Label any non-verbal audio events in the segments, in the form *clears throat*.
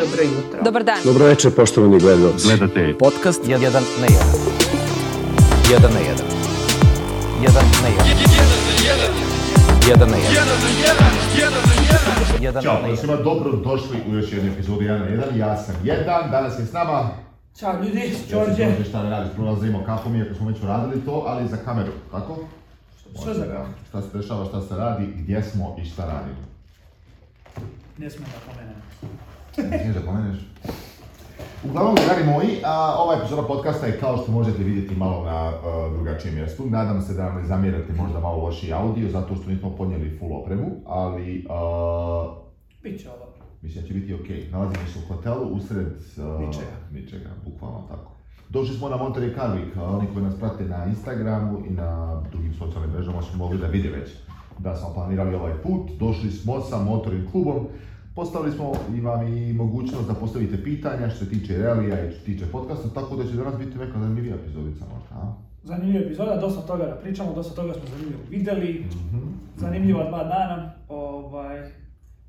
Dobro jutro. Dobar dan. Dobro večer, poštovani gledalci. Gledate podcast 1 na 1. 1 na 1. 1 na 1. 1 na 1. 1 na 1. 1 na 1. Ćao, da svima dobro došli u još jednu epizodu 1 na 1. Ja sam jedan, danas je s nama... Ćao ljudi, Đorđe. Ja sam šta ne radiš, prvo kako mi je, ako smo već uradili to, ali za kameru, tako? Šta za kameru? Šta se dešava, šta se radi, gdje smo i šta radimo. Ne smemo da pomenemo. Smiješ da pomeneš? Uglavnom, dragi moji, a, ova epizoda podcasta je kao što možete vidjeti malo na a, drugačijem mjestu. Nadam se da nam ne zamjerate možda malo loši audio, zato što nismo podnijeli full opremu, ali... A, Biće ovo. Mislim da će biti okej. Okay. Nalazimo se u hotelu usred... A, ničega. Ničega, bukvalno tako. Došli smo na Monterey Carvik, oni koji nas prate na Instagramu i na drugim socijalnim mrežama su mogli da vide već da smo planirali ovaj put. Došli smo sa motorim klubom Postavili smo i vam i mogućnost da postavite pitanja što se tiče relija i što se tiče podcasta, tako da će danas biti neka zanimljivija epizodica možda. a? Zanimljiva epizoda, dosta toga da pričamo, dosta toga smo zanimljivo videli, mm-hmm. zanimljiva dva dana, ovaj,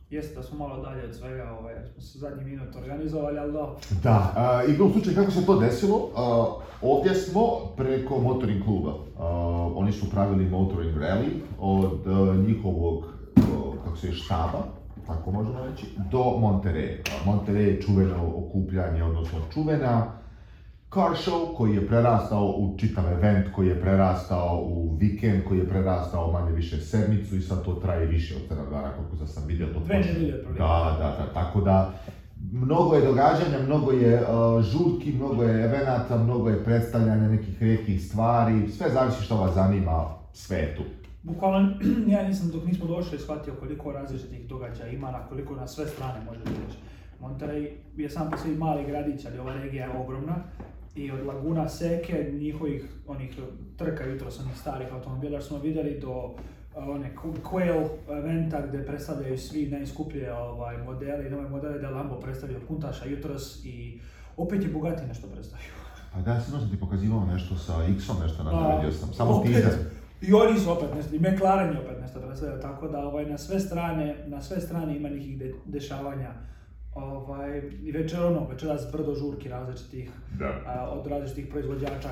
jeste da smo malo dalje od svega, ovaj, smo se zadnji minut organizovali, ali da. Da, a, i u slučaju kako se to desilo, a, ovdje smo preko motoring kluba. A, oni su pravili motoring rally od njihovog, kako se je, štaba, tako možemo reći, do Monterey. Monterey je čuveno okupljanje, odnosno čuvena car show koji je prerastao u čitav event, koji je prerastao u vikend, koji je prerastao manje više sedmicu i sad to traje više od 7 dana, koliko sam sam vidio to. Dve nedelje Da, da, da, tako da mnogo je događanja, mnogo je uh, žurki, mnogo je evenata, mnogo je predstavljanja nekih redkih stvari, sve zavisi što vas zanima, sve je bukvalno, *clears throat* ja nisam dok nismo došli shvatio koliko različitih događaja ima, na koliko na sve strane može doći. Monterey je sam po sebi mali gradić, ali ova regija je ogromna i od Laguna Seke, njihovih onih trka jutro sa onih starih automobila smo videli do one Quail eventa gde predstavljaju svi najskuplje ovaj, modele i nove modele da Lambo predstavio Kuntaša jutros i opet je Bugatti nešto predstavio. Pa da, sinoć sam ti pokazivao nešto sa X-om, nešto pa, na sam, samo opet, teaser. I oni su opet nešto, i McLaren je opet nešto predstavljao, tako da ovaj, na sve strane, na sve strane ima nekih de, dešavanja. Ovaj, I večer ono, večeras brdo žurki različitih, da. a, od različitih proizvođača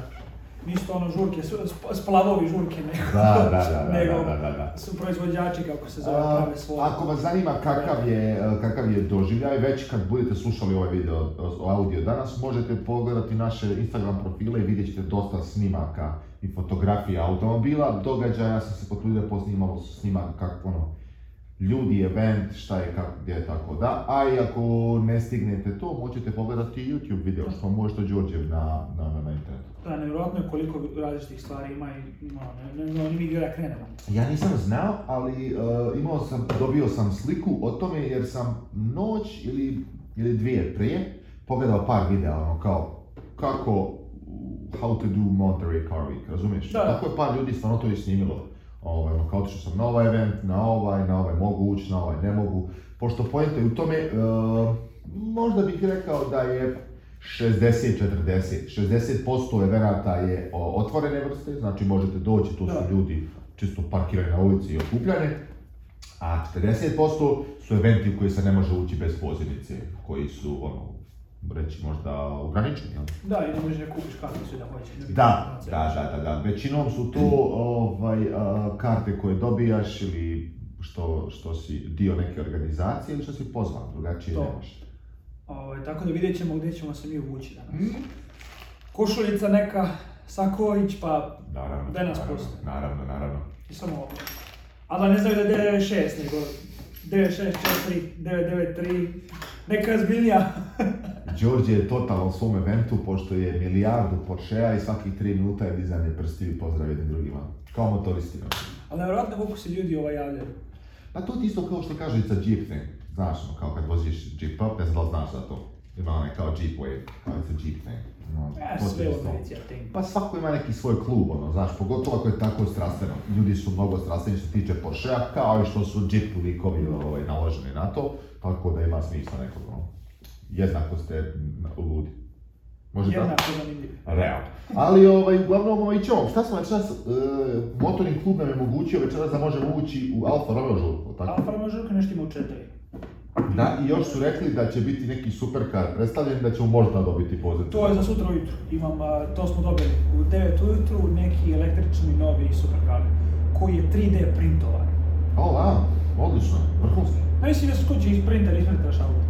ništa ono žurke, su, splavovi žurke nego, da, da, da, da, *laughs* nego da, da, da, da. su proizvođači kako se zove A, prave svoje. Ako vas zanima kakav je, e, kakav je doživljaj, već kad budete slušali ovaj video, audio danas, možete pogledati naše Instagram profile i vidjet ćete dosta snimaka i fotografija automobila, događaja, ja sam se potrudio da posnimalo snimak kako ono, ljudi, event, šta je, kako, gdje, tako da. A i ako ne stignete to, možete pogledati YouTube video, što može možete Đorđev na, na, na, na internetu. Da, nevjerojatno je koliko različitih stvari ima i no, ne, ne, ne, ne, ne da krenemo. Ja nisam znao, ali uh, imao sam, dobio sam sliku o tome jer sam noć ili, ili dvije prije pogledao par videa, ono kao kako how to do Monterey Car Week, razumiješ? Da. Tako je par ljudi stvarno to je snimilo. Ovaj, kao otišao sam na ovaj event, na ovaj, na ovaj mogu ući, na ovaj ne mogu. Pošto pojenta je u tome, e, možda bih rekao da je 60-40. 60% evenata je otvorene vrste, znači možete doći, tu su da. ljudi čisto parkirani na ulici i okupljani, a 40% su eventi u koji se ne može ući bez pozivnice, koji su ono, reći možda ograničeni, jel? Da, i možeš da kupiš karticu da hoćeš. Da, da, da, da, da. Većinom su to ovaj, karte koje dobijaš ili što, što si dio neke organizacije ili što si pozvan, drugačije to. nemaš. Ovaj, tako da vidjet ćemo gdje ćemo se mi uvući danas. Mm. Košuljica neka, Saković, pa naravno, da nas naravno, Naravno, naravno. I samo ovo. A da ne znaju da je 96, nego 964, 993, Neka ozbiljnija. Đorđe je totalno u svom eventu, pošto je milijardu Porschea i svakih 3 minuta je dizanje prstiju i pozdrav jednim drugima. Kao motoristima. Ali nevjerojatno koliko se ljudi ovaj javljaju. Pa to ti isto kao što kaže sa Jeep, ne? Znaš, kao kad voziš Jeepa, ne znam da znaš za to. Ima onaj kao Jeep Wave, kao sa Jeep, ne? Ja, e, sve Pa svako ima neki svoj klub, ono, znaš, pogotovo ako je tako strastveno. Ljudi su mnogo strastveni što se tiče Porschea, kao i što su Jeep likovi ovaj, naloženi na to, tako da ima smisla nekog, ono. Jednako ste ludi. Može Jednako tako? zanimljivo. Realno. Ali, ovaj, uglavnom, ovaj, ćemo. Šta smo večeras, e, motorni klub nam je mogućio večeras da možemo ući u Alfa Romeo žurku, tako? Alfa Romeo žurku nešto ima u četiri. Da, i još su rekli da će biti neki superkar predstavljen, da ćemo možda dobiti poziv. To je za sutra ujutru. Imam, a, to smo dobili u 9 ujutru, neki električni novi superkar, koji je 3D printovan. O, oh, wow, odlično, vrhunski. Pa mislim da su kuće isprinter, isprintaš da auto.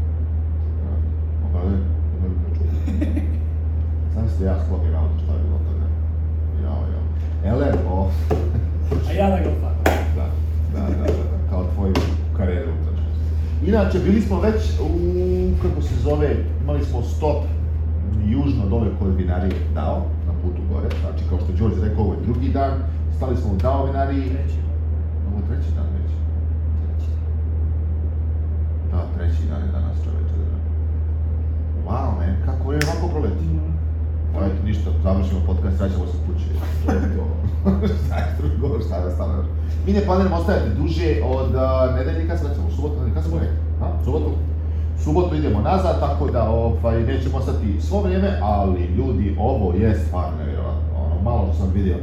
Da, *laughs* da ja, onda je, onda je to čudno. Sam se ja sklopim auto, šta je bilo toga. Jao, jao. Ele, o... A ja da ga opak. Da, da, da, da, kao tvoj karijera. Inače, bili smo već u, kako se zove, imali smo stop južno dole koje vinarije dao na putu gore, znači kao što Đorđe rekao, ovo je drugi dan, stali smo u dao vinariji. Treći. Ovo je treći dan već. Treći. Da, treći dan je danas čoveče. Da. Wow, man, kako je ovako proleti? Mm -hmm. ništa, završimo podcast, ćemo se kući. *laughs* To je to šta je drugi govor, šta da stavljaš? Mi ne planiramo ostajati duže od uh, nedelje kad se vraćamo, Subotu, kad se vraćamo, a? Subotu? Subotu idemo nazad, tako da ovaj, nećemo ostati svo vrijeme, ali ljudi, ovo je stvarno nevjerojatno, ono, malo što sam vidio.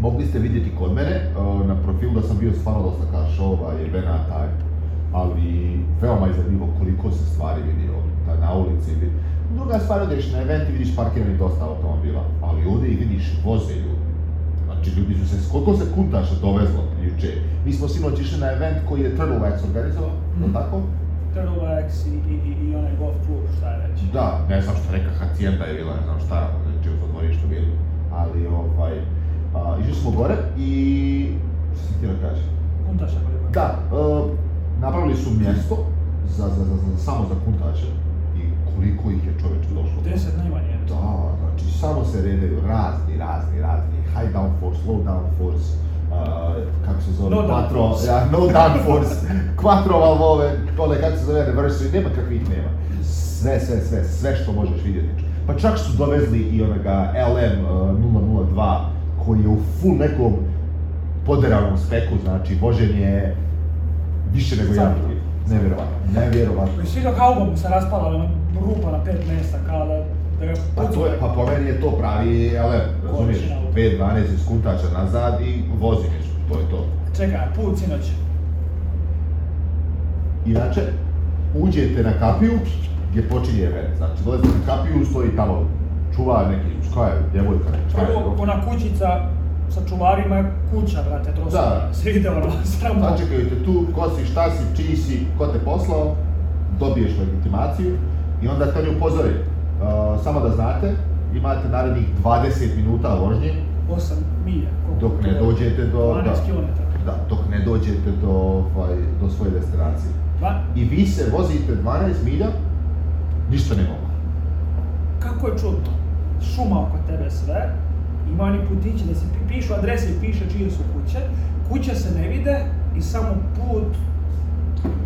Mogli ste vidjeti kod mene, uh, na profilu da sam bio stvarno dosta kašova, jebena, taj, ali veoma je zanimljivo koliko se stvari vidi ovdje, da, na ulici vidi. Druga stvar, odeš na event i vidiš parkirani dosta automobila, ali ovdje vidiš voze ljudi Znači, ljudi su se, koliko se kuntaša dovezlo juče? Mi smo sinoć išli na event koji je Turtlewax organizovao, mm. -hmm. tako? Turtlewax i, i, i, i onaj golf klub, šta je već. Da, ne znam šta neka hacijenda je bila, ne znam šta, znači u dvorištu bili. Ali, ovaj, a, išli smo gore i... Šta si ti da kaže? Kuntaša koliko? Da, uh, napravili su mjesto za, za, za, za, samo za kuntaše i koliko ih je čoveče došlo. 10 najmanje. Da, znači samo se redaju razni, razni, razni, high down force, low down force, uh, kako se zove, no quattro, force. ja, no down force, *laughs* quattro valvove, tole, kako se zove, reverse, nema kakvih nema. Sve, sve, sve, sve što možeš vidjeti. Pa čak su dovezli i onoga LM 002, uh, koji je u full nekom poderanom speku, znači voženje više nego jedan drugi. Nevjerovatno, nevjerovatno. Svi dok album se raspala, rupa na pet mesta, kao da Pa, to je, pa po meni je to pravi ale, razumiješ? 5-12 iz kuntača nazad i vozi to je to. Čekaj, put sinoć. Inače, uđete na kapiju gdje počinje event. Znači, dolazite na kapiju, stoji tamo čuva neki, šta je, djevojka, šta je. Prvo, ona kućica sa čuvarima je kuća, brate, to da. se *laughs* vidi ono sramo. Začekajte tu, ko si, šta si, čiji si, ko te poslao, dobiješ legitimaciju i onda te ne upozori, Eh, samo da znate, imate narednih 20 minuta vožnje. 8 milja. Dok ne dođete do... 12 da. km. Da, dok ne dođete do, ovaj, do svoje destinacije. Da. I vi se vozite 12 milja, ništa ne mogu. Kako je čudno. Šuma oko tebe sve, ima oni putići da se pišu adrese i piše čije su kuće, kuće se ne vide i samo put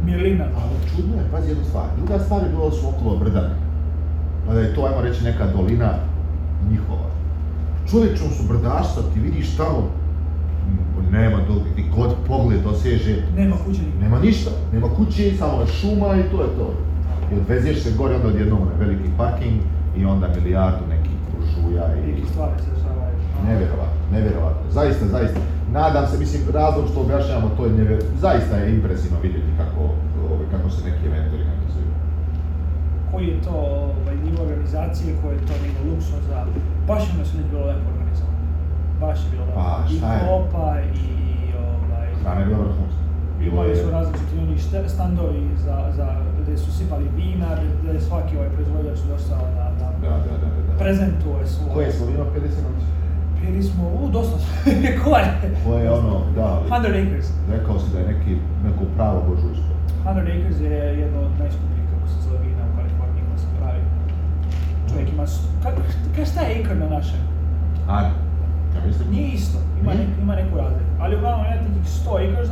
milina. Ali čudno je, pazi jednu stvar. Druga stvar je bilo su okolo brdane da je to, ajmo reći, neka dolina njihova. Čovječom su brdašta, ti vidiš tamo, mm, nema dok, ti god pogled doseže... Nema kuće. Nema ništa, nema kuće, samo je šuma i to je to. I odvezeš se gore, onda odjednom na veliki parking i onda milijardu nekih kružuja i... Neki stvari se dešavaju. Nevjerovatno, nevjerovatno. Zaista, zaista. Nadam se, mislim, razlog što objašnjavamo to je nevjerovatno. Zaista je impresivno vidjeti kako, kako se neki event koji je to ovaj, nivo organizacije, koji je to nivo luksuza, baš je nas bilo lepo organizovano. Baš je bilo lepo. Pa, I klopa i... Ovaj, Stane je bilo Imali su različiti oni standovi za, za, gde su sipali vina, gde svaki ovaj proizvođač došao da, da, da, da, da, da. prezentuje svoje. Koje je slovino 50 noći? Bili smo, u, dosta *laughs* koje? Koje je ono, da. 100 Acres. Rekao si da je neki, neko pravo božuljstvo. 100 Acres je jedno od najskupljih čovjek ima... Kaj šta je acre na našem? Ajde. Ja mislim. Nije isto, ima, ne, ima neku razliku. Ali uglavnom, imate tih 100 acres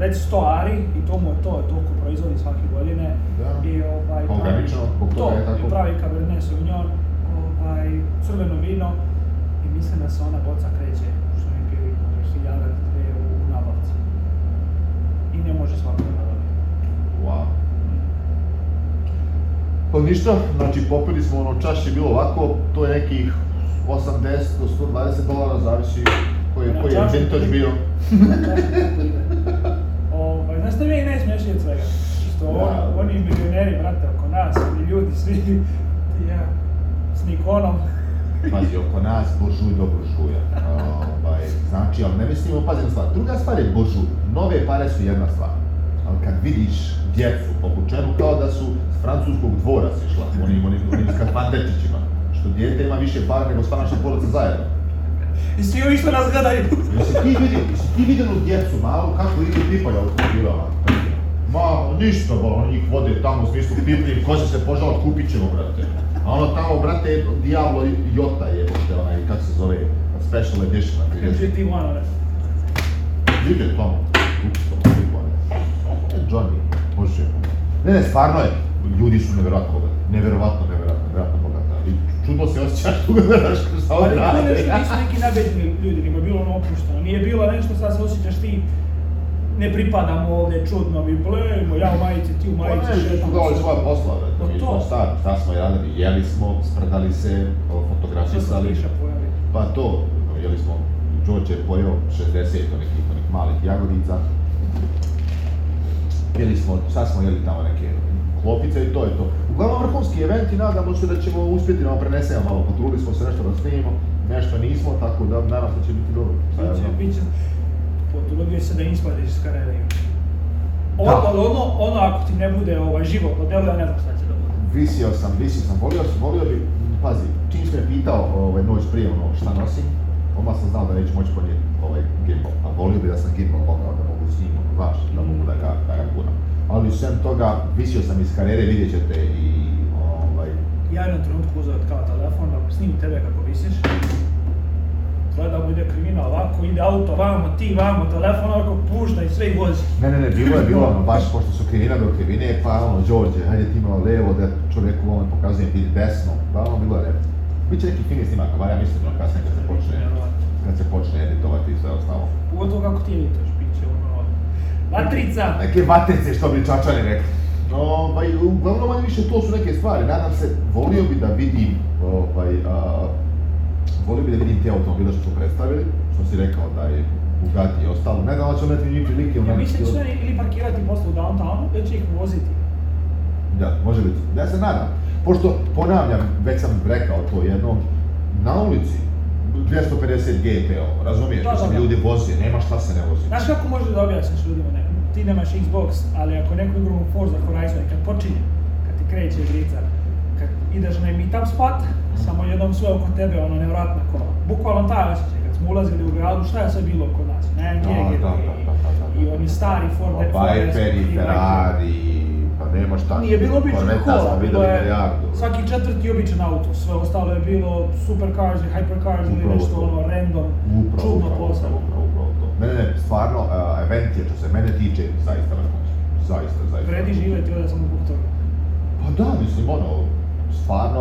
reći 100 ari i to mu je to, toliko proizvodi svake godine. Da. I ovaj, pa pravi, to, je tako. To, I pravi Cabernet Sauvignon, ovaj, crveno vino i mislim da se ona boca kreće, što je bio hiljada dve u nabavci. I ne može svako da nabaviti. Wow. Pa ništa, znači popili smo ono čašće bilo ovako, to je nekih 80 do 120 dolara, zavisi koji, koji je vintage bio. *laughs* o, ovaj, pa znaš šta mi je najsmješnije od svega? Što ja. Da. oni milioneri, brate, oko nas, oni ljudi svi, ja, s Nikonom, *laughs* Pazi, oko nas buržuj do buržuja. Ovaj, znači, ali ne mislimo, pazi na stvar. Druga stvar je buržuj. Nove pare su jedna stvar. Ali kad vidiš djecu obučenu kao tada su s francuskog dvora se sišla, onim, onim, onim skafanderčićima, što dijete ima više para nego sva naša porodica zajedno. I svi ovi što nas gledaju. Jesi ti vidio, jesi ti vidio djecu malu kako idu pipaju automobila? Ma, ništa, bo, oni njih vode tamo u smislu pipni, ko će se požalat, kupit ćemo, brate. A ono tamo, brate, Diablo Jota je, bote, onaj, kako se zove, special edition. GT1, onaj. Vidite, tamo, ups, tamo, e, Johnny, može. Ne, ne, stvarno je. Ljudi su neverovatno bogati. Neverovatno, neverovatno, neverovatno bogati. Ali čudno se osjećaš tu kada *laughs* znaš šta ovo rade. Ali to nešto nisu neki nabeđeni ljudi, nego je bilo ono opušteno. Nije bilo nešto, sad se osjećaš ti ne pripadam ovde čudno, mi blejemo, ja u majici, ti u pa majici, šetamo. Pa ne, šetamo dovolj svoje posla, da, mi smo stari, šta smo radili, jeli smo, sprdali se, fotografisali. Pa to, jeli smo, Đorđe je pojeo 60 onih, onih malih jagodica, jeli smo, sad smo jeli tamo neke klopice i to je to. Uglavnom vrhunski event i nadamo se da ćemo uspjeti da vam prenesemo malo, potrudili smo se nešto da snimimo, nešto nismo, tako da nadam se da će biti dobro. Biće, biće. Potrudio se da ispadiš iz Karelija. Da. Ono, ono, ono ako ti ne bude ovaj, živo podelio, ne znam šta će da bude. Visio sam, visio sam, volio sam, volio bi, pazi, čim sam je pitao ovaj, noć prije ono šta nosim, odmah sam znao da neću moći ponijeti ovaj gimbal, a volio bi da sam gimbal mogao da baš da mogu da ga, da ga guram. Ali sem toga, visio sam iz karere, vidjet ćete i ovaj... Ja jednom trenutku uzeo kao telefon, da snim tebe kako visiš, gledamo, ide kriminal ovako, ide auto vamo, ti vamo, telefon ovako pušta i sve i vozi. Ne, ne, ne, bilo je, bilo ono, baš *laughs* pošto su kriminal do krivine, pa ono, Đorđe, hajde ti malo levo, da čoveku on pokazuje ti desno, pa ono, bilo je lepo. Biće neki fini snimak, bar ja mislim, ono, kasnije kad se počne, kad se počne editovati i sve ostalo. Pogotovo kako ti editaš. Vatrica. Neke vatrice, što bi čačani rekli. Ovaj, uglavnom, manje više, to su neke stvari. Nadam se, volio bi da vidim, ovaj, a, volio bi da vidim te automobile što su predstavili, što si rekao da je Bugatti i ostalo. Ne znam da će ometi njih prilike. Ja mislim da će ili parkirati posle u downtownu, da će ih voziti. Da, može biti. Ja se nadam. Pošto, ponavljam, već sam rekao to jednom, na ulici 250 GPO, razumiješ? Da, da, da. ljudi vozi, nema šta se ne vozi. Znaš kako možeš da objasniš ljudima nekom? Ti nemaš Xbox, ali ako neko igra u Forza Horizon, kad počinje, kad ti kreće grica, kad ideš na meetup spot, samo jednom sve oko tebe, ono, nevratna kola. Bukvalno taj osjećaj, kad smo ulazili u gradu, šta je sve bilo kod nas? Ne, da, da, da, da, da, da, da, i da, oni da, da. stari Ford, Ford Ferrari, nema šta. Nije bilo običan kola, bilo je milijardu. svaki četvrti običan auto, sve ostalo je bilo supercars i hypercars ili nešto ono random, upravo, čudno posao. Upravo, upravo to. Ne, ne, stvarno, uh, event je što se mene tiče zaista na Zaista, zaista. Vredi živeti ovde samo zbog toga. Pa da, mislim, ono, stvarno,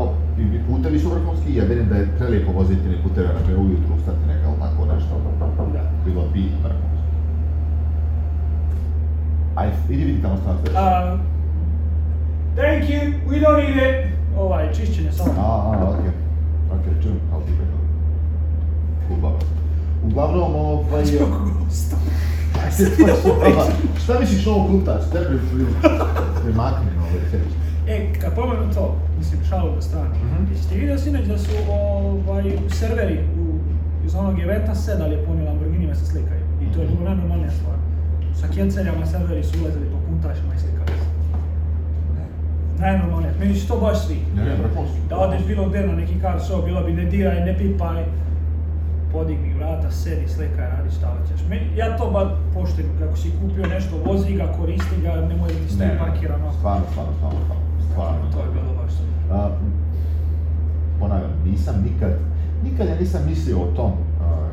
putevi su vrhunski, ja verujem da je prelijepo voziti na puteve, na primjer, ujutru ustati neka, ali tako nešto, da. bilo bi vrhunski. Ajde, idi vidi tamo šta se Thank you, we don't need it. Ovaj, čišćenje samo. A, a, okej. Okej, čujem, ali ti ga. Kuba. Uglavnom, ovaj... Ehm, ajde, pa pa, Šta misliš ovo gutaš? Tebi primakne ovo recepte. E, kad pomenem to, mislim, šalu na stranu, mm -hmm. jeste vidio sinoć da su ovaj, serveri u, iz onog eventa sedali je ponijela Lamborghinima se slikaju. I to je bilo mhm. najnormalnija stvar. Sa kjenceljama serveri su ulazili po puntašima i slikali se najnormalnije. Meni su to baš svi. Ne, ne, Da odeš bilo gde na neki car show, bila bi ne diraj, ne pipaj, podigni vrata, sedi, slekaj, radi šta hoćeš. ja to bar poštujem, kako si kupio nešto, vozi ga, koristi ga, nemoj da ti stoji ne, parkirano. Stvarno, stvarno, stvarno, stvarno. To je bilo baš sve. Uh, ponavljam, nisam nikad, nikad ja nisam mislio o tom uh,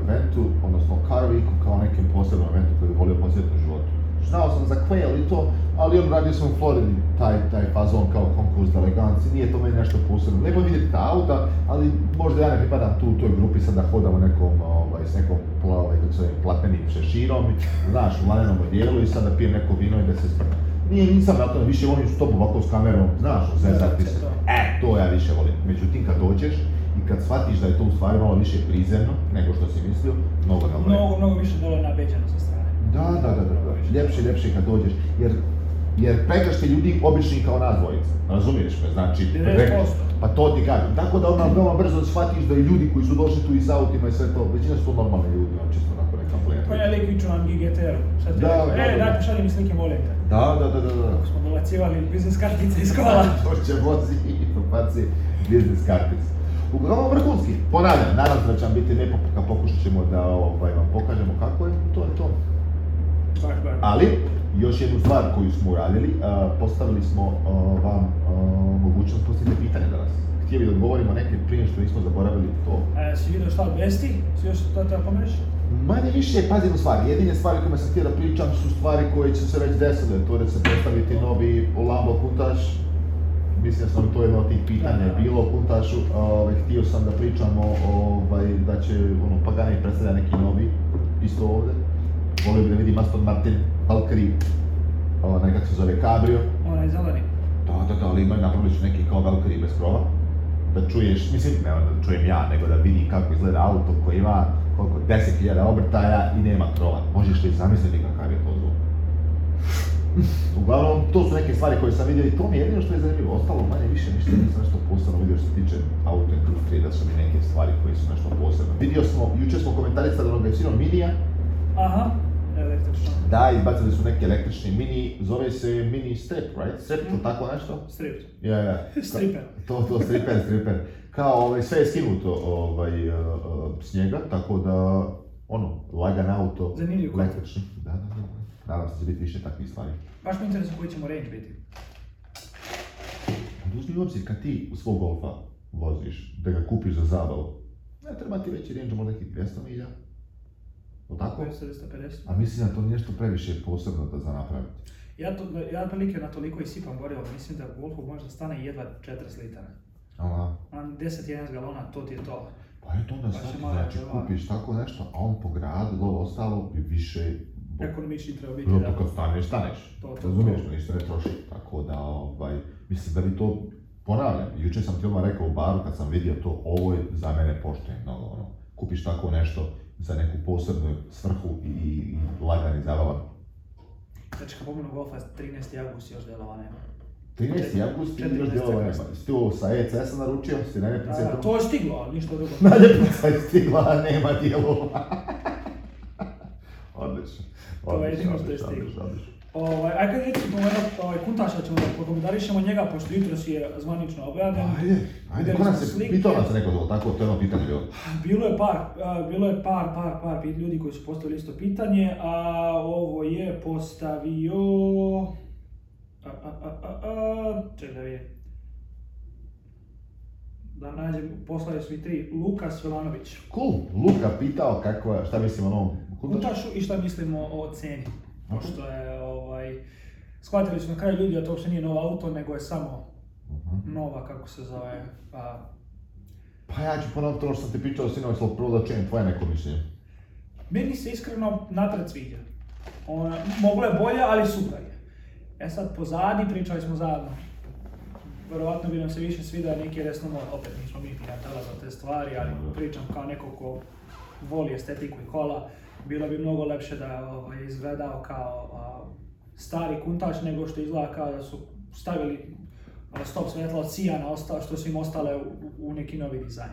eventu, odnosno Car Weeku kao nekim posebnom eventu koji bi volio posjetiti u životu. Znao sam za Quail i to, ali on radio sam u Floridi, taj, taj fazon kao konkurs eleganci, nije to meni nešto posebno. Lepo vidjeti ta auta, ali možda ja ne pripadam tu toj grupi sad da hodam u nekom, ovaj, s nekom ovaj, kako se platnenim šeširom, znaš, u mladenom odijelu i sad da pijem neko vino i da se sprnem. Nije, nisam na to, više volim s tobom ovako s kamerom, znaš, zezati se. E, to ja više volim. Međutim, kad dođeš, i kad shvatiš da je to u stvari malo više prizemno nego što si mislio, mnogo nam Mnogo, mnogo više dole nabeđano sa strane. Da, da, da, da, da. Ljepše, ljepše kad dođeš, jer Jer prekrašte ljudi obični kao nas dvojica. Razumiješ me? Znači, prekrašte. Pa to ti kažem. Tako da onda veoma brzo shvatiš da i ljudi koji su došli tu iz autima i sve to, većina su normalni ljudi, on čisto onako neka plena. Pa ja lik viču vam GGTR, sad da, rekao, da, e, da, da, da. daj pošalji mi slike molim Da, da, da, da, da. Kako smo nalacivali biznis kartice iz kola. *laughs* to će vozi, paci, biznis kartice. Uglavnom vrhunski, ponavljam, naravno da će vam biti nepopuka, pokušat ćemo da ovaj, vam pokažemo kako je, to je to. Baš, baš. Ali, još jednu stvar koju smo uradili, postavili smo vam mogućnost postavite pitanja danas. Htjeli da odgovorimo neke prije što nismo zaboravili to. E, si vidio šta od vesti? Si još to treba pomeneš? Manje više, pazimo stvari. Jedine stvari kojima sam htio da pričam su stvari koje će se već desile. To da se postaviti novi Lambo Kuntaš, mislim da sam to jedno od tih pitanja da, da. bilo u Kuntašu, ovaj, htio sam da pričamo ovaj, da će ono, Pagani predstavlja neki novi, isto ovde. Volio bi da vidim Aston Martin Valkyrie, onaj kako se zove Cabrio. Onaj zeleni. Da, da, da, ali imaju napravili su neki kao Valkyrie bez krova. Da čuješ, mislim, ne da čujem ja, nego da vidi kako izgleda auto koji ima koliko, 10.000 obrtaja i nema krova. Možeš li zamisliti kakav je to zvuk? *laughs* Uglavnom, to su neke stvari koje sam vidio i to mi je jedino što je zanimljivo. Ostalo manje više ništa nisam nešto posebno vidio što se tiče auto industrije, da su mi neke stvari koje su nešto posebno. Vidio smo, juče smo komentarisali onog da Gajcino Minija. Aha električno. Da, izbacili su neki električni mini, zove se mini strip, right? Strip, mm. tako nešto? Strip. Ja, ja. *laughs* striper. To, to, striper, striper. Kao, ovaj, sve je skinuto ovaj, uh, e, uh, snijega, tako da, ono, lagan auto. Zanimljiv Električni, da, da, da, da. Nadam se da će biti više takvih stvari. Baš me interesuje koji ćemo range biti. Pa uzmi u obzir kad ti u svog golfa voziš, da ga kupiš za zabavu, ne treba ti veći range, možda nekih 200 milja, Ili tako? 750. A mislim da to nešto previše posebno da za napraviti. Ja, to, ja prilike na toliko isipam gorivo, mislim da Golf Golfu možda stane jedva 4 L. Aha. 10-11 galona, to ti je to. Pa je to da pa sad, znači glava. kupiš tako nešto, a on po gradu, ovo ostalo bi više... Bo... Ekonomični treba biti, da. Kad staneš, staneš. To, to, Razumiješ, to. ništa ne troši. Tako da, ovaj, mislim da bi to ponavljam, juče sam ti odmah rekao u baru kad sam vidio to, ovo je za mene pošteno, ono, kupiš tako nešto, za neku posebnu svrhu i, i lagani zabava. Znači, kad pomenu golfa, 13. august još delova nema. 13. august i još delova nema. Si tu sa ECS-a naručio, si naljepnice? Da, da to je stiglo, ništa drugo. *laughs* naljepnica je stiglo, a nema dijelova. *laughs* odlično. To je jedino što je stiglo. Odlično, odlično. Ovaj, ajde kad recimo evo, ovaj, Kutaša ćemo da prokomentarišemo njega, pošto jutros je zvanično objavljen. Ajde, ajde, ko nas je pitao nas da neko to, tako, to je ono pitanje bilo. Bilo je par, a, bilo je par, par, par ljudi koji su postavili isto pitanje, a ovo je postavio... A, a, a, a, a, ček da vidim. Da nađem, poslali su mi tri, Luka Svilanović. Cool, Luka pitao kako, šta mislimo o novom Kutašu i šta mislimo o ceni pošto je, ovaj, shvatili su na kraju ljudi da to uopšte nije novo auto, nego je samo mhm. nova, kako se zove, pa... Pa ja ću ponoviti ono što sam ti pričao sinoć, ali prvo da čujem tvoje neko mišljenje. Meni se iskreno natrag sviđa. Ona, mogla je bolje, ali super je. E sad, pozadi pričali smo zajedno. Verovatno bi nam se više svidao neki resno mod, opet nismo mi prijatelja za te stvari, ali pričam kao neko ko voli estetiku i kola bilo bi mnogo lepše da ovaj, izgledao kao a, stari kuntač nego što izgleda kao da su stavili stop svetla od sijana, ostao, što su im ostale u, u neki novi dizajn.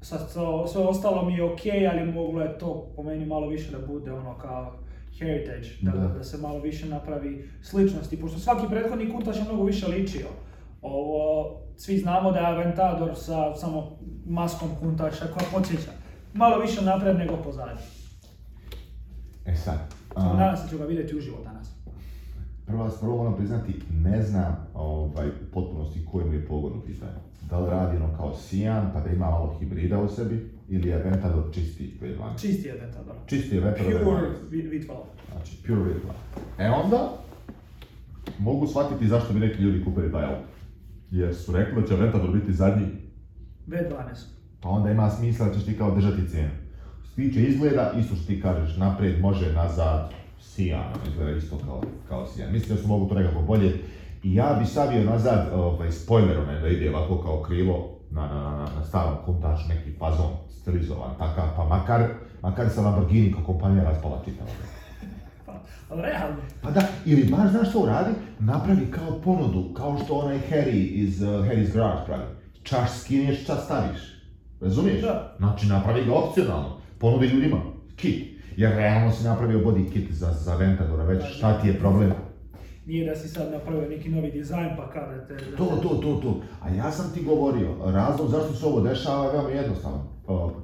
Sad, to, sve ostalo mi je ok, ali moglo je to po meni malo više da bude ono kao heritage, da, da. da se malo više napravi sličnosti, pošto svaki prethodni kuntač je mnogo više ličio. Ovo, svi znamo da je Aventador sa samo maskom kuntaša koja podsjeća. Malo više napred nego pozadnje. E sad... Samo danas ću ga vidjeti uživo danas. Prva stvar, moram priznati, ne znam ovaj, u potpunosti koji mu je pogon u pitanju. Da li radi ono kao Sian, pa da ima malo hibrida u sebi, ili je Ventador čisti V12? Čisti je Ventador. Čisti je Ventador Pure V12. Znači, pure V12. E onda, mogu shvatiti zašto bi neki ljudi kupili taj auto. Jer su rekli da će Ventador biti zadnji. V12. Pa onda ima smisla da ćeš ti kao držati cijenu tiče izgleda, isto što ti kažeš, napred može, nazad, sijano, izgleda isto kao, kao sijano. Mislim da su mogu to nekako bolje. I ja bi savio nazad ovaj, spoilerom da ide ovako kao krivo, na, na, na, na starom kontač neki fazon stilizovan, takav, pa makar, makar sa Lamborghini kao kompanija raspala čitava. Pa, realno. Pa da, ili baš znaš što uradi? Napravi kao ponudu, kao što onaj Harry iz uh, Harry's Garage pravi. Čaš skinješ, čas staviš. Razumiješ? Da. Znači, napravi ga opcionalno ponudi ljudima kit. Jer realno si napravio body kit za, za Ventadora, već da, šta ti je problem? Nije da si sad napravio neki novi dizajn pa kada te... To, to, to, to. A ja sam ti govorio, razlog zašto se ovo dešava je veoma jednostavan.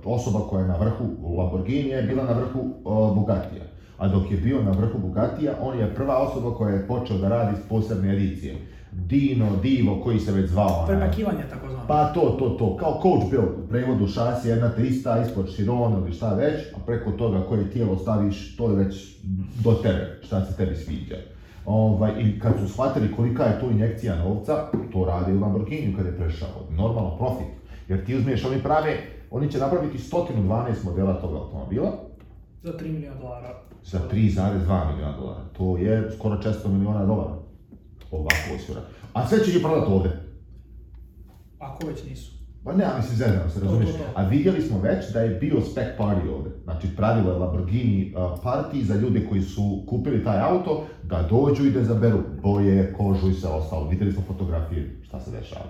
Osoba koja je na vrhu Lamborghini je bila na vrhu Bugatija. A dok je bio na vrhu Bugatija, on je prva osoba koja je počeo da radi posebne edicije Dino, Divo, koji se već zvao. Prepakivanje tako zvano. Pa to, to, to, kao coach bio u prevodu šasi jedna te ista, ispod širona ili šta već, a preko toga koje tijelo staviš, to je već do tebe, šta se tebi sviđa. Ovaj, I kad su shvatili kolika je to injekcija novca, to radi u Lamborghini kad je prešao, normalno profit. Jer ti uzmiješ, oni prave, oni će napraviti 112 modela toga automobila. Za 3 miliona dolara. Za 3,2 miliona dolara. To je skoro 400 miliona dolara ovakvu osvira. A sve će je prodati ovde. Ako već nisu. Pa ne, ali si zezano, se razumiješ. To, to, to. A vidjeli smo već da je bio spec party ovde. Znači, pravilo je Lamborghini party za ljude koji su kupili taj auto, da dođu i da zaberu boje, kožu i sve ostalo. Vidjeli smo fotografije šta se dešava.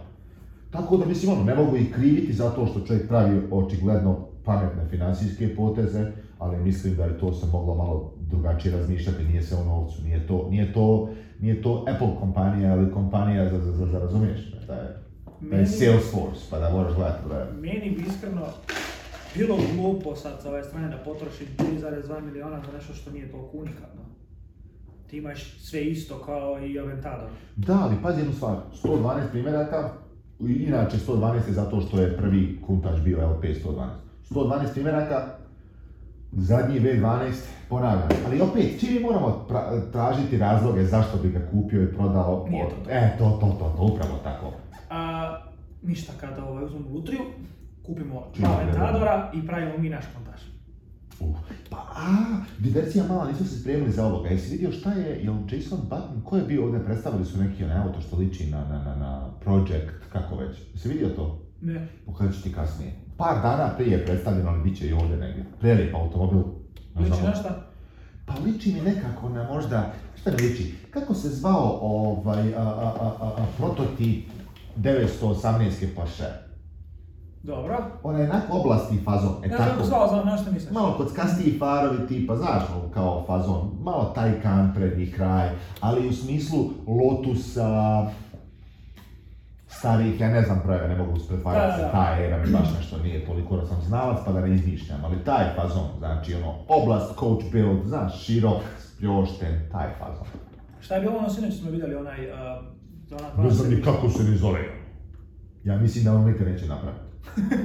Tako da, mislim, ono, ne mogu ih kriviti zato što čovjek pravi očigledno pametne finansijske poteze, ali mislim da je to se moglo malo drugačije razmišljati, nije se o novcu, nije to, nije to nije to Apple kompanija ali kompanija za, za, za, za razumiješ, da je, da je Salesforce, pa da moraš gledati, da Meni bi iskreno bilo glupo sad sa ove strane da potroši 3,2 miliona za nešto što nije toliko unikatno. Ti imaš sve isto kao i Aventador. Da, ali pazi jednu stvar, 112 primjeraka, inače 112 je zato što je prvi kuntač bio LP 112. 112 primjeraka, zadnji V12 ponavljam. Ali opet, čini moramo tražiti razloge zašto bi ga kupio i prodao. Nije to. E, to, to, to, to, upravo tako. A, ništa kada ovaj, uzmemo lutriju, kupimo dva ventadora i pravimo mi naš montaž. Uh, pa, a, diverzija mala, nisu se spremili za ovoga. Jesi vidio šta je, jel Jason Button, ko je bio ovde, predstavili su neki onaj auto što liči na, na, na, na Project, kako već. Jesi vidio to? Ne. Pokazat ću ti kasnije. Par dana prije je predstavljeno, ali bit će i ovdje negdje. Prelijep automobil. Liči na znači, šta? Pa liči mi nekako na možda, šta mi da liči, kako se zvao ovaj, a, a, a, a, prototip 918. Porsche? Dobro. Ona je onako oblasti fazon, e ja, tako. Ja zvao, znam, na što misliš. Malo kockastiji farovi tipa, znaš, kao fazon, malo taj kan prednji kraj, ali u smislu Lotusa, starijih, ja ne znam brojeve, ne mogu uspretvarati da, da. ta era mi baš nešto nije toliko da sam znalac pa da ne izmišljam, ali taj fazon, znači ono, oblast, coach build, znaš, širok, spljošten, taj fazon. Šta je bilo ono sinoć smo videli onaj, uh, ona Ne znam ni kako se ne zove. Ja mislim da ono nikad neće napraviti.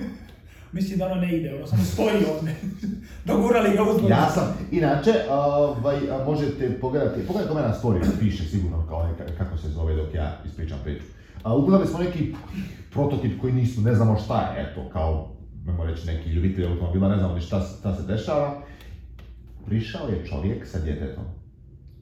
*laughs* mislim da ono ne ide, ono samo stoji ovdje. *laughs* Dogurali ga uzmano. Ja sam, inače, ovaj, možete pogledati, pogledajte kome na storiju, piše sigurno kao, neka, kako se zove dok ja ispričam priču. A ugledali smo neki prototip koji nisu, ne znamo šta je, eto, kao, nemo reći, neki ljubitelj automobila, ne znamo ni šta, šta se dešava. Prišao je čovjek sa djetetom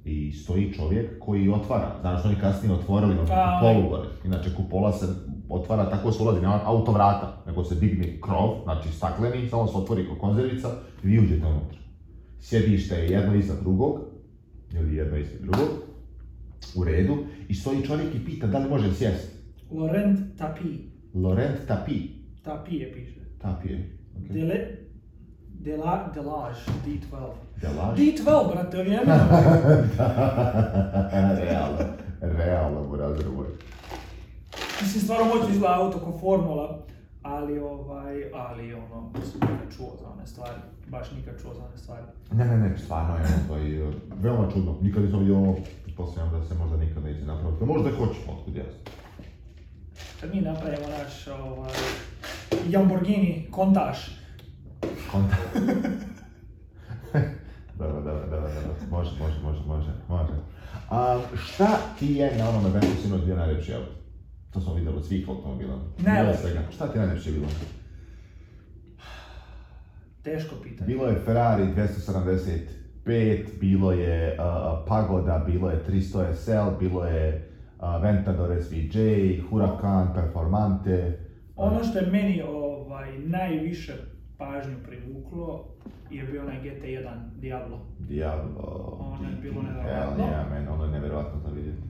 i stoji čovjek koji otvara, znaš oni kasnije otvorili na pa, kupolu ovaj. gore, inače kupola se otvara tako da se ulazi, nema autovrata, nego se digne krov, znači stakleni, samo se otvori kao konzervica i vi uđete unutra. Sjedište je jedno iza drugog, ili jedno iza drugog, U redu. I stoji čovjek i pita da li može sjesti. Laurent Tapi. Laurent Tapi. Tapi je piše. Tapi je. Okay. Dele, Dela, Delage, D12. Delage? D12, brate, vrijeme. *laughs* Da, realno, realno mu razrvuje. Da mislim, stvarno moćno izgleda auto ko formula, ali ovaj, ali ono, nisam nikad čuo za one stvari, baš nikad čuo za one stvari. Ne, ne, ne, stvarno je, to je veoma čudno, nikad nisam vidio ono pretpostavljam da se možda nikad neće napraviti. Možda hoćemo, otkud jasno. Kad pa mi napravimo naš ovaj, Lamborghini kontaž. Kontaž. *laughs* dobro, dobro, dobro, dobro. Može, može, može, može, može. A, šta ti je na onom eventu sinoć bio najljepši auto? To smo videli od svih automobila. ne. Šta ti je najljepše bilo? Teško pitanje. Bilo je Ferrari 270 pet, bilo je uh, Pagoda, bilo je 300 SL, bilo je uh, Ventador SVJ, Huracan, Performante. Ono što je meni ovaj, najviše pažnju privuklo je bio onaj GT1 Diablo. Diablo. Ono je bilo nevjerovatno. Ja, ja, meni ono je nevjerovatno to vidjeti.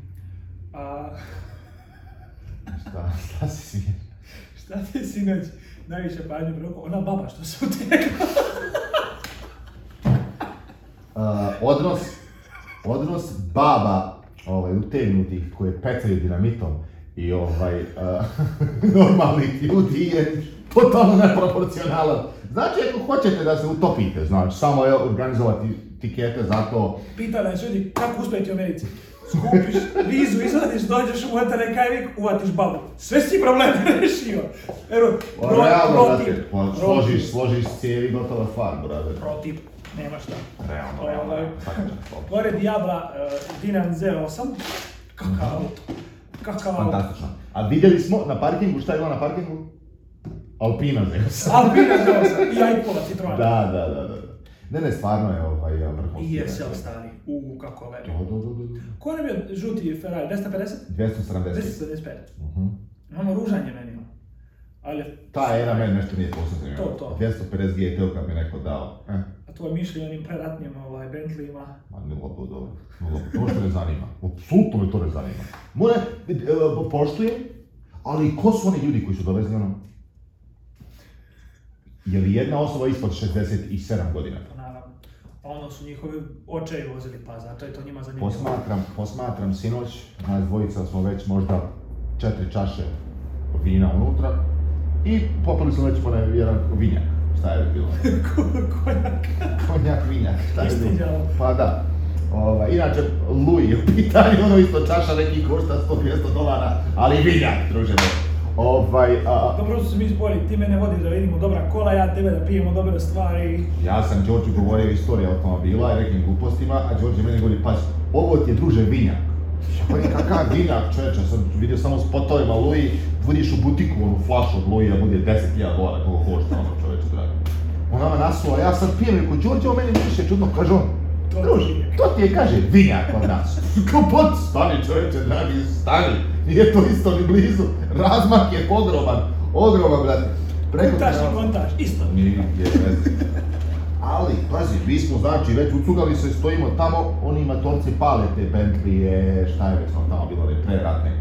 A... šta, šta si smiješ? *laughs* šta ti sinoć najviše pažnju privuklo? Ona baba što se utekla. *laughs* Uh, odnos, odnos baba ovaj, utegnutih koje pecaju dinamitom i ovaj, uh, *laughs* normalnih ljudi je totalno neproporcionalan. Znači, ako hoćete da se utopite, znači, samo je organizovati tikete za to. Pitala je ljudi kako uspjeti u Americi skupiš vizu, izvadiš, dođeš u Montenegajvik, uvatiš babu. Sve si problem *laughs* rešio. Ero, pa, bro, Realno, brate, pa, složiš, složiš cijevi, gotova stvar, brate. Pro tip, nema šta. Realno, o, realno. Gore Diabla uh, eh, Dinan Z8, kakav mhm. auto. Kakav auto. Fantastično. A videli smo na parkingu, šta je bilo na parkingu? Alpina Z8. Alpina Z8 i Ajkola Citroen. Da, da, da, da. Ne, ne, stvarno je ovaj vrhunski. I je sjel stari, u kako veli. Do, da, do, da, do, da, do. Ko nam je žuti Ferrari, 250? 275. 275. Uh -huh. Ono, ružan je meni. Ali... Ta era meni nešto nije posebno zanimljivo. To, to. 250 GTO kad mi neko dao. Eh. A tvoje mišljenje onim preratnim ovaj, Bentleyima? Ma ne lopo dobro. Ne lopo, to što ne zanima. Apsolutno me to ne zanima. Mora, uh, e, poštujem, ali ko su oni ljudi koji su dovezni ono? Je li jedna osoba ispod 67 godina Pa ono su njihovi očevi vozili pa zato je to njima zanimljivo. Posmatram, posmatram sinoć, na dvojica smo već možda četiri čaše vina unutra i popili smo već ponaj jedan vinjak. Šta je bilo? *laughs* Konjak. Konjak, vinjak, šta je bilo? Pa da. Ova, inače, Louis je u pitanju, ono isto čaša neki košta 100-200 dolara, ali vinjak, druže moj. Ovaj, a... Dobro su se mi izborili, ti mene vodi da vidimo dobra kola, ja tebe da pijemo dobre stvari. Ja sam Đorđu govorio istoriju automobila i nekim glupostima, a Đorđe meni govori, pa ovo ti je druže vinjak. Pa kakav vinjak, čoveče, sam vidio samo spotovima Malui, budiš u butiku onu flašu od Luji bude 10.000 dolara, kako košta ono čoveče, dragi. On nama nasuo, ja sad pijem, rekao, Đorđe, o meni više čudno, kaže on, druže, to ti je, kaže, vinjak od nas. *laughs* Kao, pod, stani čoveče, dragi, stani, nije to isto ni blizu. Razmak je ogroman, ogroman, brate. Preko Montaž i montaž, isto. je, veze. Ali, pazi, mi smo, znači, već ucugali se, stojimo tamo, oni matorci pale te Bentleyje, šta je već tamo bilo, ne, preratne.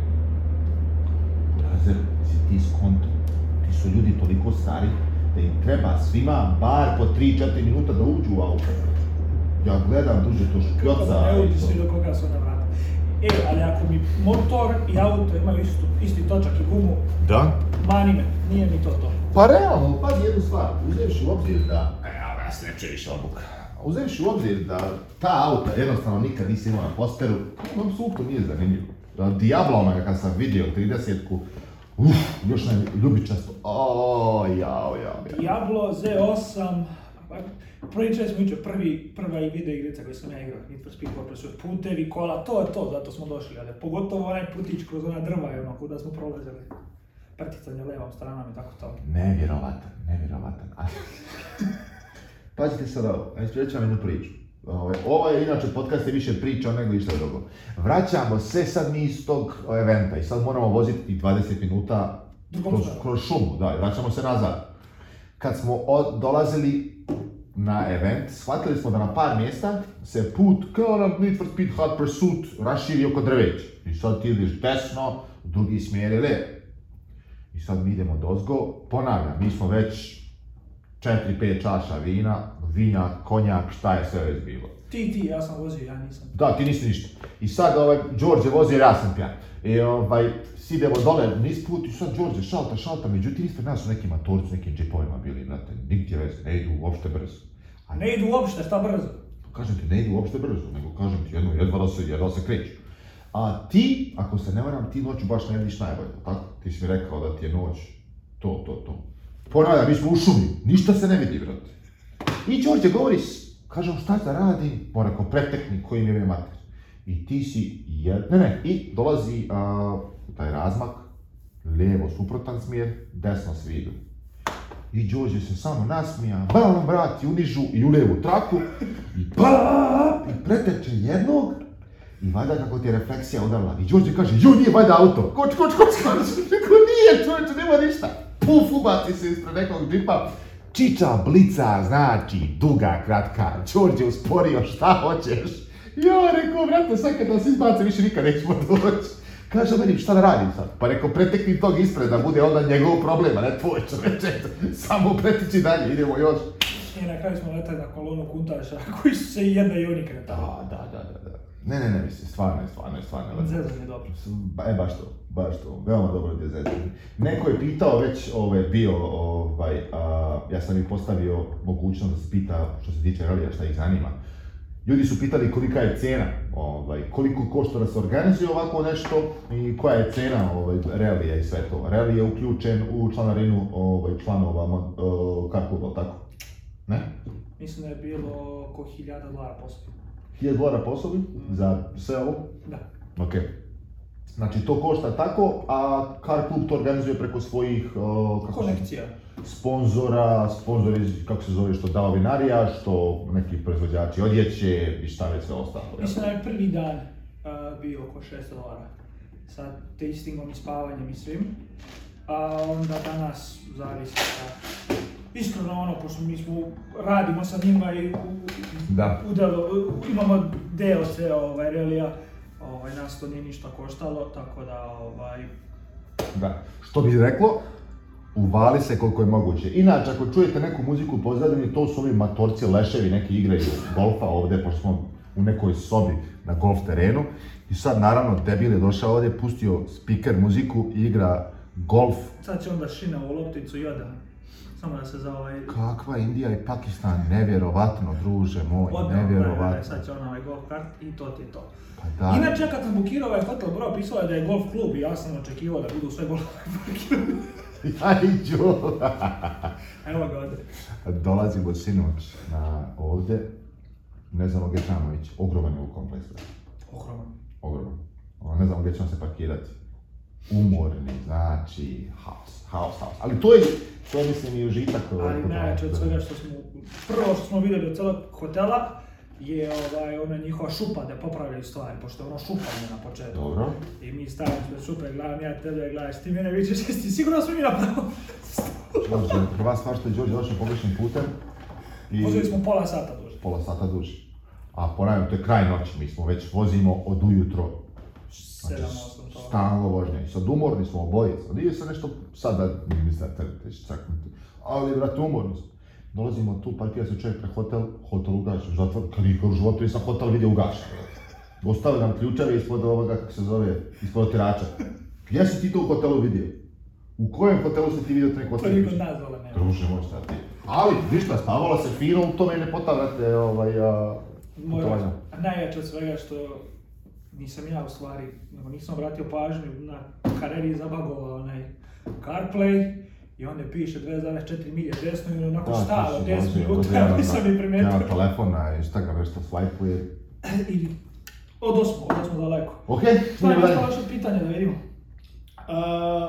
Brazer, si ti skonto, ti su ljudi toliko stari, da im treba svima bar po 3-4 minuta da uđu u auto. Ja gledam, duže to škrioca. Ne ti svi do koga su na E, ali ako mi motor i auto imaju istu, isti točak i gumu, da? mani me, nije mi to to. Pa realno, pazi jednu stvar, uzeš u obzir da, e, ali ja se ne čuje više obuka. Uzeš u obzir da ta auta jednostavno nikad nisi imao na posteru, to apsolutno nije zanimljivo. Da, Diabla onoga kad sam vidio 30-ku, uff, još naj ljubičasto, o, jao, jao, jao. Diablo Z8, Prođe smo juče prvi, prva i video igrica koju sam ja igrao, Need for Speed Corpus, putevi, kola, to je to, zato smo došli, ali pogotovo onaj putić kroz ona drva je onako da smo prolazili. Preticanje levom stranom i tako to. Nevjerovatan, nevjerovatan. *laughs* Pazite sad ovo, ispričam jednu priču. Ovo, ovaj, ovo je inače podcast je više priča nego ništa drugo. Vraćamo se sad mi iz tog eventa i sad moramo voziti 20 minuta kroz, kroz šumu, da, vraćamo se nazad. Kad smo od, dolazili na event, shvatili smo da na par mjesta se put, kao na Need for Speed Hot Pursuit, raširio kod drveća. I sad ti ideš desno, drugi smjer je lijevo. I sad mi idemo dozgo, ponavljam, mi smo već 4-5 čaša vina, vina, konjak, šta je sve već bilo. Ti, ti, ja sam vozio, ja nisam. Da, ti nisi ništa. I sad ovaj, Đorđe vozi ja sam pijan. I ovaj, idemo dole, niz put i sad Đorđe šalta, šalta, međutim ispred nas su neki matorci, nekim džipovima bili, znate, nigdje vez, ne idu uopšte brzo. A ne idu uopšte, šta brzo? Pa kažem ti, ne idu uopšte brzo, nego kažem ti, jedno, jedva da se, jedva da se kreću. A ti, ako se ne varam, ti noć baš ne vidiš najbolje, tako? Ti si mi rekao da ti je noć to, to, to. Ponavljam, mi smo u šumi, ništa se ne vidi, brate. I Đorđe govori, kažem, šta da radim? Ponako, pretekni koji mi je mater i ti si jed... ne, ne, i dolazi a, taj razmak, lijevo suprotan smjer, desno svidu. I Đorđe se samo nasmija, bam, brati, u nižu i u levu traku, i bam, i preteče jednog, i valjda kako ti je refleksija odavla, I Đorđe kaže, ju, nije valjda auto. Koč, koč, koč, koč. Kako *laughs* nije, čovječe, nema ništa. Puf, ubaci se ispred nekog džipa. Čiča blica znači duga, kratka. Đorđe usporio, šta hoćeš? Ja rekao, brate, sad kad nas izbace, više nikad nećemo doći. Kaže meni, šta da radim sad? Pa rekao, pretekni tog ispred da bude onda njegov problema, ne tvoj čoveče. Samo pretići dalje, idemo još. I e, na kraju smo letali na kolonu kuntaša, *laughs* koji su se i jedna i oni kretali. Da, da, da, da, da. Ne, ne, ne, mislim, stvarno je, stvarno je, stvarno je. Zezanje je dobro. E, baš to, baš to, veoma dobro je zezanje. Neko je pitao već, ovaj, bio, ovaj, a, ja sam im postavio mogućnost da se pita što se tiče relija šta ih zanima. Ljudi su pitali kolika je cena, ovaj, koliko košta da se organizuje ovako nešto i koja je cena ovaj, relija i sve to. Relija je uključen u članarinu ovaj, članova e, kako kako tako? Ne? Mislim da je bilo oko 1000 dolara po osobi. 1000 dolara po Mm. Za sve ovo? Da. Ok. Znači, to košta tako, a car klub to organizuje preko svojih... O, e, kako Konekcija. Su? sponzora, sponzori, kako se zove, što dao vinarija, što neki proizvođači odjeće i šta već sve ostalo. Mislim da je prvi dan uh, bio oko 6 dolara sa tastingom i spavanjem i svim. A onda danas zavisi da iskreno ono, pošto mi smo, radimo sa njima i u, da. udalo, imamo deo se ovaj, relija, ovaj, nas to nije ništa koštalo, tako da ovaj... Da, što bi reklo, uvali se koliko je moguće. Inače, ako čujete neku muziku u pozadini, to su ovi matorci leševi, neki igraju golfa ovde, pošto smo u nekoj sobi na golf terenu. I sad, naravno, debil je došao ovde, pustio speaker muziku i igra golf. Sad će onda šina u lopticu i oda. Samo da se za ovaj... Kakva Indija i Pakistan, nevjerovatno, druže moj, Odmah, e, e, nevjerovatno. Odmah, sad će on ovaj golf kart i to ti je to. Pa da. Inače, kad sam bukirao ovaj hotel, bro, pisao je da je golf klub i ja sam očekivao da budu sve golf parkirane. *laughs* Ja i *laughs* Evo ga ovde. Dolazimo sinoć na ovde, ne znamo gdje ćemo ići, ogroman je u kompleksu. Ogroman. Ogroman. Ne znamo gde ćemo se parkirati. Umorni, znači, haos, haos, haos. Ali to je, to je mislim i užitak. Ali najveće od svega što smo, prvo što smo videli od celog hotela, je ovaj, ona njihova šupa da popravljaju stvari, pošto je ono šupanje na početku. Dobro. I mi stavimo sve šupe, gledam ja tebe, gledaš ti mene, vičeš, jesi sigurno smo mi napravo? Dobro, prva stvar što je Đorđe došao pogrešnim putem. I... Vozili smo pola sata duže. Pola sata duže. A ponavljam, to je kraj noći, mi smo već vozimo od ujutro. Znači, 7, 8, stalno vožnja. I sad umorni smo oboje. Nije se nešto sad da mi mislite da trpite, čaknuti. Ali, brate, umorni smo. Dolazimo tu, parkira se čovjek pre hotel, hotel ugašen, zatvor, kad nikog u životu nisam hotel vidio ugašen. Ostave nam ključeve ispod ovoga, kako se zove, ispod otirača. Gdje si ti to u hotelu vidio? U kojem hotelu si ti vidio taj hotel? To niko od nas dole nema. Druže moj, šta ti? Ali, ništa, stavalo se fino u tome ne vrate, ovaj, a, putovanja. Najjače od svega što nisam ja u stvari, nego nisam obratio pažnju na kareri zabagovao onaj CarPlay, I onda piše 2,4 milje desno i onako da, stalo 10 minuta, ja *laughs* nisam ni primetio. Nema telefona, Instagram, nešto slajpuje. *clears throat* I od osmo, od osmo daleko. Ok, Šta je ostalo vaše pitanje, da vidimo. Uh,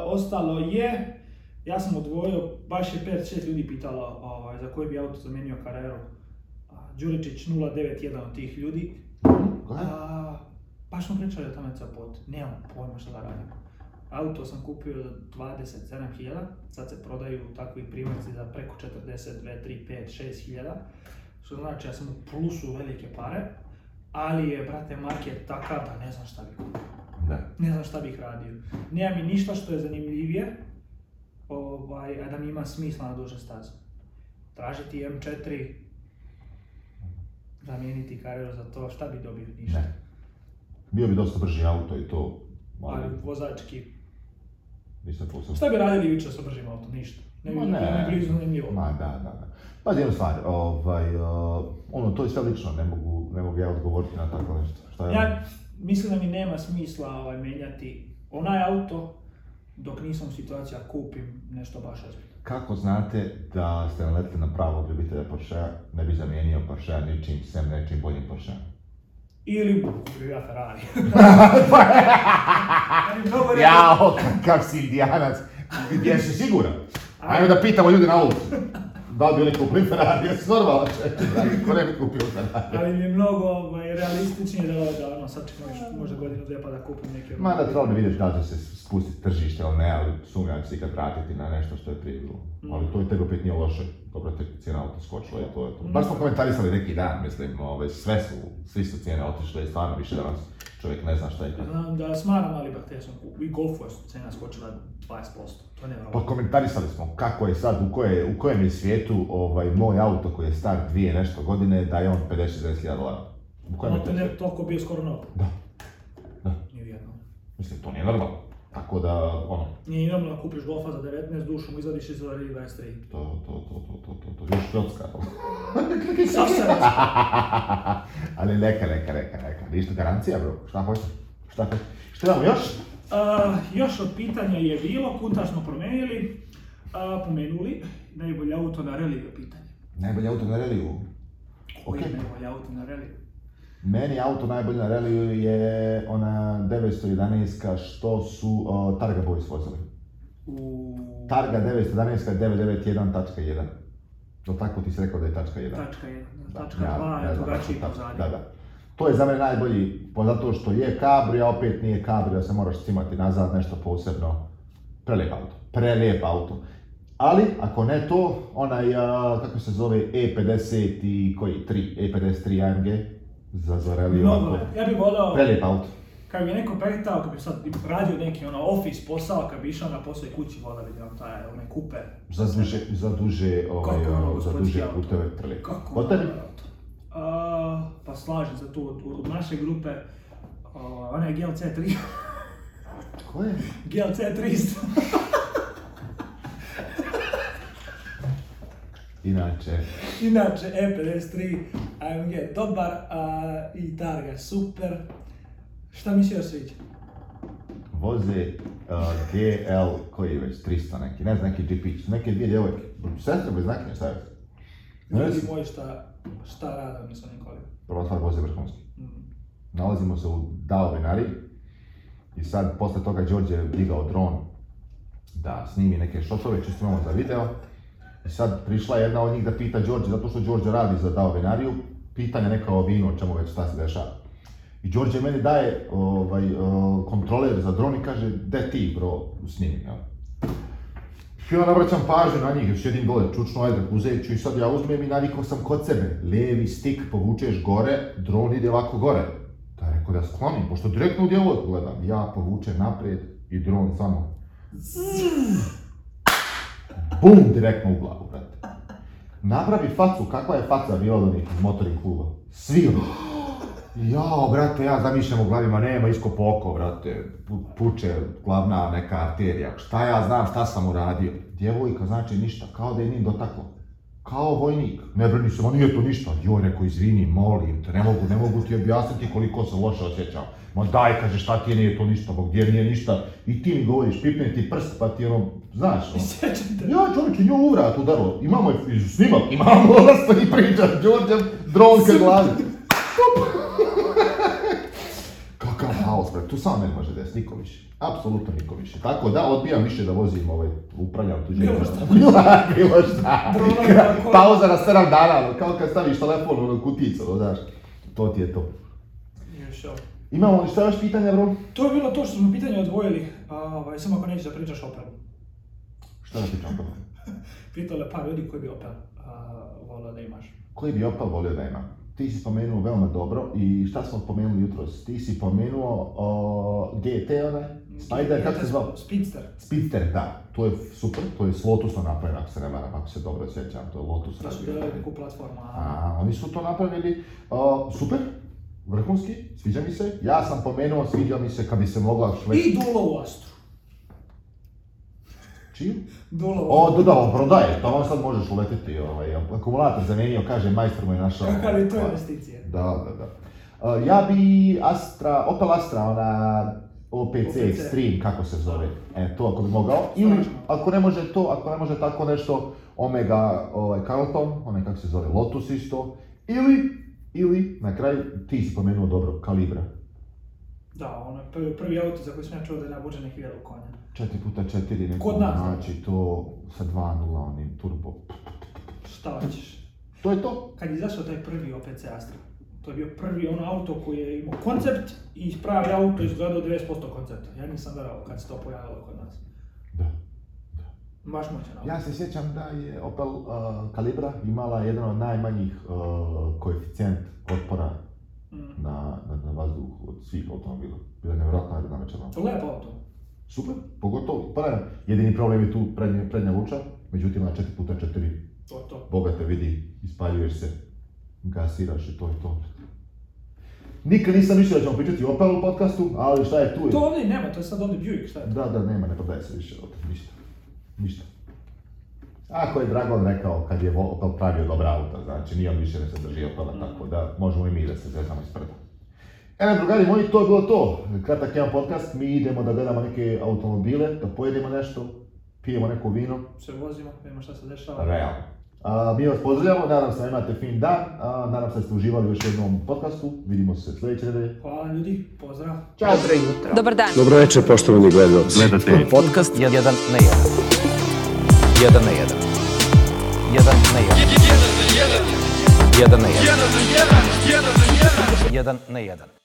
ostalo je, ja sam odvojio, baš je 5-6 ljudi pitalo ovaj, za koji bi auto zamenio karero. Carrero. Đuričić 091 jedan od tih ljudi. Mhm, Kaj? A, baš smo pričali o tome cepot, nemam pojma šta da radimo. Auto sam kupio za 27.000, sad se prodaju takvi primjerci za preko 40, 2, 3, 5, 6.000, što znači ja da sam u plusu velike pare, ali je, brate, market takav da ne znam šta bih kupio. Ne. Da. ne znam šta bih radio. Nema mi ništa što je zanimljivije, ovaj, a da mi ima smisla na duže staze. Tražiti M4, zamijeniti karijeru za to, šta bi dobio ništa. Ne. Bio bi dosta brži auto i to. Ali vozački Nisam posao. Šta bi radili juče sa bržim autom? Ništa. Ne bi ne, blizu zanimljivo. Ma da, da, da. Pa jednu stvar, ovaj, uh, ono, to je sve lično, ne mogu, ne mogu ja odgovoriti na tako nešto. Šta je? Ja mislim da mi nema smisla ovaj, menjati onaj auto dok nisam u situaciji da kupim nešto baš ozbiljno. Kako znate da ste naletili na pravog ljubitelja Porsche, ne bi zamijenio Porsche ničim, sem nečim boljim Porsche? Ili ja Ferrari. ja, da- kakav si indijanac. Jesi siguran? Ajmo da pitamo ljudi na ulici. Da li bi oni kupili Ferrari, jesi normalno da ko ne bi kupio Ferrari. Ali mi je mnogo ovaj, realističnije da, da ono, sad čekam još možda godinu dve pa da kupim neke... Ma da to vidiš da će se spustiti tržište ili ne, ali sumnjam da će se ikad vratiti na nešto što je prije bilo. Mm. Ali to i tebe opet nije loše dobro, te cijena auta skočila i to je to. Baš smo komentarisali neki dan, mislim, ove, sve su, svi su cijene otišle i stvarno više danas čovjek ne zna šta je. Znam da, da smaram, ali ipak tešno, i Golfu su cijena skočila 20%, to ne vrlo. Pa komentarisali smo kako je sad, u, koje, u kojem je svijetu ovaj, moj auto koji je star dvije nešto godine, da je on 50-60.000 dolara. U kojem je to? Ne, toliko bio skoro novo. Da. Da. Nije Mislim, to nije normalno. Tako da, ono... Nije idealno da kupiš golfa za 19 dušu, mu izvadiš iz ove 23. To, to, to, to, to, to, to, još škotska. *laughs* Sav se *laughs* Ali neka, neka, neka, neka. Ništa garancija, bro. Šta hoćeš? Šta hoćeš? Šta imamo još? Uh, još od pitanja je bilo, kuta smo promenili, uh, pomenuli, najbolje auto na reliju pitanje. Najbolje auto na reliju? Okej. okay. najbolje auto na reliju? Meni auto najbolje na reliju je ona 911-ka što su uh, Targa Boys vozili. U... Targa 911-ka je 991.1. Da tako ti si rekao da je tačka 1? Tačka 1, da. da, tačka 2 ja, je drugačiji pozadnje. Da, da. To je za mene najbolji, pa zato što je kabri, a opet nije kabri, da se moraš cimati nazad, nešto posebno. Prelijep auto, prelijep auto. Ali, ako ne to, onaj, kako se zove, E50 i koji, 3, E53 AMG, zazoreli Mnogo ovako. Ja bih volao... Prelijep auto. Kad bi neko pretao, kad bi sad radio neki ono office posao, kad bi išao na posao i kući, vola bi nam taj, one kupe. Zaduže, zaduže, ovaj, Kako ono, zaduže puteve prelijep. Kako ono, A, pa slažem se tu, od, od naše grupe, uh, onaj GLC 3. Ko je? GLC 300. *laughs* Inače. Inače, E53, AMG dobar a, i Targa super. Šta mi se još sviđa? Voze uh, GL, koji je već, 300 neki, ne znam, neki džipić, neke dvije djevojke. Sestra bez znaknja, šta je? Ljudi moj šta, šta rada mi sa Nikolima. Prva stvar, voze vrhunski. Mm. Nalazimo se u Dao Venari i sad, posle toga, Đorđe je digao dron da snimi neke šotove, čisto imamo za video E sad prišla je jedna od njih da pita Đorđe, zato što Đorđe radi za dao vinariju, pitanje neka o vinu, o čemu već šta se dešava. I Đorđe meni daje ovaj, e, kontroler za dron i kaže, de ti bro, snimi, jel? Ja nabraćam pažnju na njih, još jedin dole, čučno, ajde, uzet ću i sad ja uzmem i navikao sam kod sebe. Levi stik povučeš gore, dron ide ovako gore. Da rekao da sklonim, pošto direktno u djelo gledam. Ja povučem naprijed i dron samo. Zzz. Bum, direktno u glavu, brate. Napravi facu, kakva je faca bila od onih iz motoring kluba? Svi ono. Jao, brate, ja zamišljam u glavi, ma nema iskopo oko, brate, puče glavna neka arterija, šta ja znam, šta sam uradio. Djevojka znači ništa, kao da je njim dotaklo kao vojnik. Ne brini se, ma nije to ništa. Joj, neko, izvini, molim te, ne mogu, ne mogu ti objasniti koliko sam loše osjećam. Ma daj, kaže, šta ti je, nije to ništa, bo gdje nije ništa. I ti mi govoriš, pipne ti prst, pa ti ono, znaš, ono. *laughs* Ja, čovječe, nju u vrat udarilo. Imamo je, snimak, imamo, *laughs* ono i priča, Đorđev, dron ka glavi. *laughs* Augsburg, tu samo meni može desiti, niko više. Apsolutno niko više. Tako da, odbijam više da vozim ovaj, upravljam tuđe. Bilo šta. Bilo šta. Pauza na 7 dana, kao kad staviš telefon u kuticu, no, znaš. To ti je to. Još ovo. Imamo li šta još pitanja, bro? To je bilo to što smo pitanje odvojili, ovaj, samo ako nećeš da pričaš Opel. Šta da pričam Opel? *laughs* Pitalo je par ljudi koji bi Opel uh, volio da imaš. Koji bi Opel volio da ima? ti si spomenuo veoma dobro i šta smo spomenuli jutros? Ti si pomenuo o, GT, onaj, Spider, kako se zvao? Speedster. Speedster, da. To je super, to je s Lotusom napravljeno, ako se ne varam, ako se dobro sjećam, to je Lotus znači, radio. To je neku platformu. A, oni su to napravili, o, super, vrhunski, sviđa mi se. Ja sam pomenuo, sviđa mi se kad bi se mogla švedska... I Dulo u Astru. Čim? Dulovo. O, da, on prodaje, to pa on sad možeš uletiti. Ovaj, akumulator zamenio, kaže, majstor mu je našao. Kakav je to investicija. Da, da, da. Uh, ja bi Astra, Opel Astra, ona OPC, OPC. Extreme, kako se zove, e, to ako bi mogao. Ili, ako ne može to, ako ne može tako nešto, Omega, ovaj, Carlton, onaj kako se zove, Lotus isto. Ili, ili, na kraju, ti si spomenuo dobro, Kalibra. Da, ono je prvi, prvi auto za koji sam ja čuo da je nabuđen 1000 konja. 4 puta 4 neko Kod nas, znači to sa 2.0 onim turbo. Šta hoćeš? To je to. Kad je izašao taj prvi OPC Astra, to je bio prvi ono auto koji je imao koncept i pravi auto izgledao 90% koncepta. Ja nisam verovao kad se to pojavilo kod nas. Da, da. Baš moćan auto. Ja se sjećam da je Opel uh, Calibra imala jedan od najmanjih uh, koeficijent otpora mm. na, na, na vazduhu od svih automobila. Bila je nevjerojatna aerodinamična. Lepo auto. Super, pogotovo. Pa jedini problem je tu prednja, prednja luča, međutim na 4x4 to je to. Boga te vidi, ispaljuješ se, gasiraš i to je to. Nikad nisam mislio da ćemo pričati o Opelu podcastu, ali šta je tu? Je... To ovdje nema, to je sad ovde Buick, šta je to? Da, da, nema, ne prodaje se više ovdje, ništa. Ništa. Ako je Dragon rekao kad je Opel pravio dobra auta, znači nije on više ne sadrži Opela, mm. tako da možemo i mi da se zezamo iz prda. Evo, drugari moji, to je bilo to. Kratak jedan podcast, mi idemo da gledamo neke automobile, da pojedemo nešto, pijemo neko vino. Se vozimo, vidimo šta se dešava. Real. A, mi vas pozdravljamo, nadam se da imate fin dan, a, nadam se da ste uživali još jednom podcastu, vidimo se sledeće nedelje. Hvala ljudi, pozdrav. Ćao. Dobro jutro. Dobar dan. Dobro večer, poštovani gledalci. Gledate. Podcast 1 na 1. 1 na 1. 1 na 1. 1 na 1. 1 na 1. 1 na 1. 1 na 1.